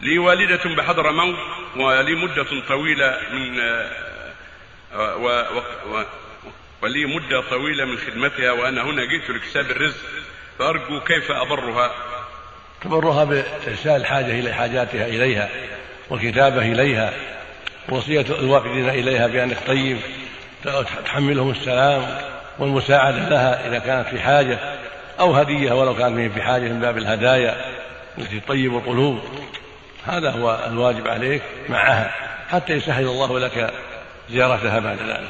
لي والدة بحضر موت ولي مدة طويلة من آه، و و و ولي مدة طويلة من خدمتها وأنا هنا جئت لكساب الرزق فأرجو كيف أبرها تبرها بإرسال الحاجة إلى حاجاتها إليها والكتابة إليها وصية الواقدين إليها بأنك طيب تحملهم السلام والمساعدة لها إذا كانت في حاجة أو هدية ولو كانت في حاجة من باب الهدايا. التي تطيب القلوب. هذا هو الواجب عليك معها حتى يسهل الله لك زيارتها بعد ذلك.